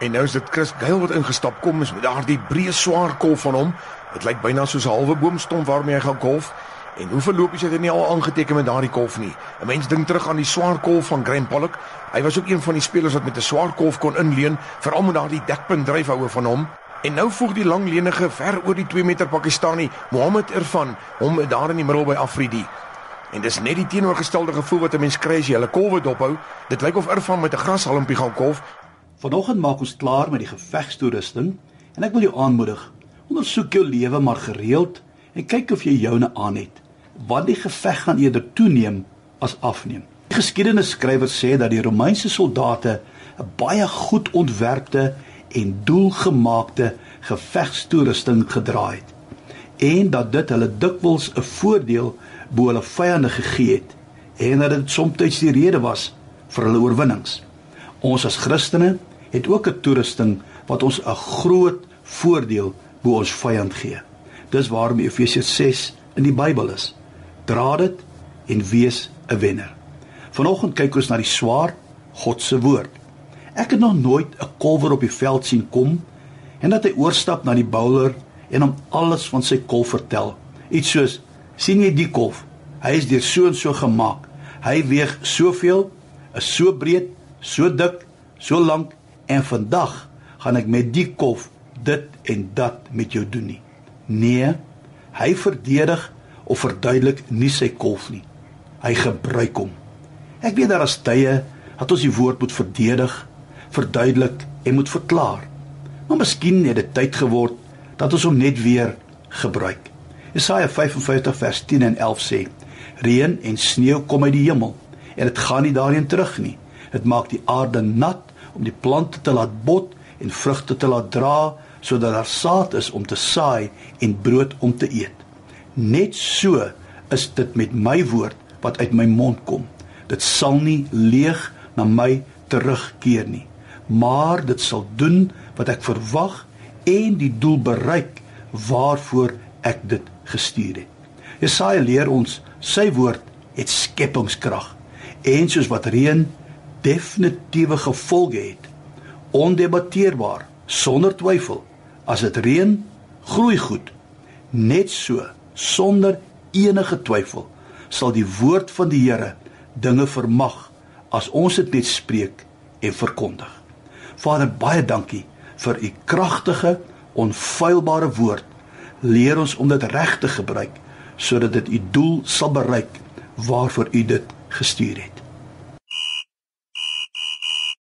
En nou is dit Chris Gail wat ingestap kom is met daardie breë swaar kolf van hom. Dit lyk byna soos 'n halwe boomstomp waarmee hy gaan golf. En hoeveel lopies het hy nie al aangeteken met daardie kolf nie? 'n Mens dink terug aan die swaar kolf van Graham Pollock. Hy was ook een van die spelers wat met 'n swaar kolf kon inleen, veral met daardie dekpunt dryfhoue van hom. En nou voeg die langlenige ver oor die 2 meter Pakistani Mohammed Irfan hom daar in die middel by Afridi. En dis net die teenoorgestelde gevoel wat 'n mens kry as jy hulle kolwe dophou. Dit lyk of Irfan met 'n grashalmpie gaan kolf. Vanoggend maak ons klaar met die gevegstoerusting en ek wil jou aanmoedig. Ondersoek jou lewe maar gereeld en kyk of jy joune aan het. Want die geveg gaan eerder toeneem as afneem. Geskiedenisskrywers sê dat die Romeinse soldate 'n baie goed ontwerpte en doelgemaakte gevegstoerusting gedra het en dat dit hulle dikwels 'n voordeel bo hulle vyande gegee het en dat dit soms die rede was vir hulle oorwinnings. Ons as Christene het ook 'n toerusting wat ons 'n groot voordeel bo ons vyand gee. Dis waarom Efesiërs 6 in die Bybel is. Dra dit en wees 'n wenner. Vanoggend kyk ons na die swaard God se woord. Ek het nog nooit 'n kolwer op die veld sien kom en dat hy oorstap na die bouler en hom alles van sy kolf vertel. Iets soos: "Sien jy die kolf? Hy is deur so en so gemaak. Hy weeg soveel, is so breed, so dik, so lank en vandag gaan ek met die kolf dit en dat met jou doen nie." Nee, hy verdedig of verduidelik nie sy kolf nie. Hy gebruik hom. Ek weet daar is tye dat ons die woord moet verdedig verduidelik en moet verklaar. Maar miskien het dit tyd geword dat ons hom net weer gebruik. Jesaja 55 vers 10 en 11 sê: Reën en sneeu kom uit die hemel en dit gaan nie daarheen terug nie. Dit maak die aarde nat om die plante te laat bot en vrugte te laat dra sodat daar saad is om te saai en brood om te eet. Net so is dit met my woord wat uit my mond kom. Dit sal nie leeg na my terugkeer nie maar dit sal doen wat ek verwag en die doel bereik waarvoor ek dit gestuur het. Jesaja leer ons sy woord het skepingskrag en soos wat reën definitiewe gevolge het, ondebatteerbaar, sonder twyfel. As dit reën, groei goed. Net so, sonder enige twyfel, sal die woord van die Here dinge vermag as ons dit net spreek en verkondig. Vader, baie dankie vir u kragtige, onfeilbare woord. Leer ons om dit reg te gebruik sodat dit u doel sal bereik waarvoor u dit gestuur het.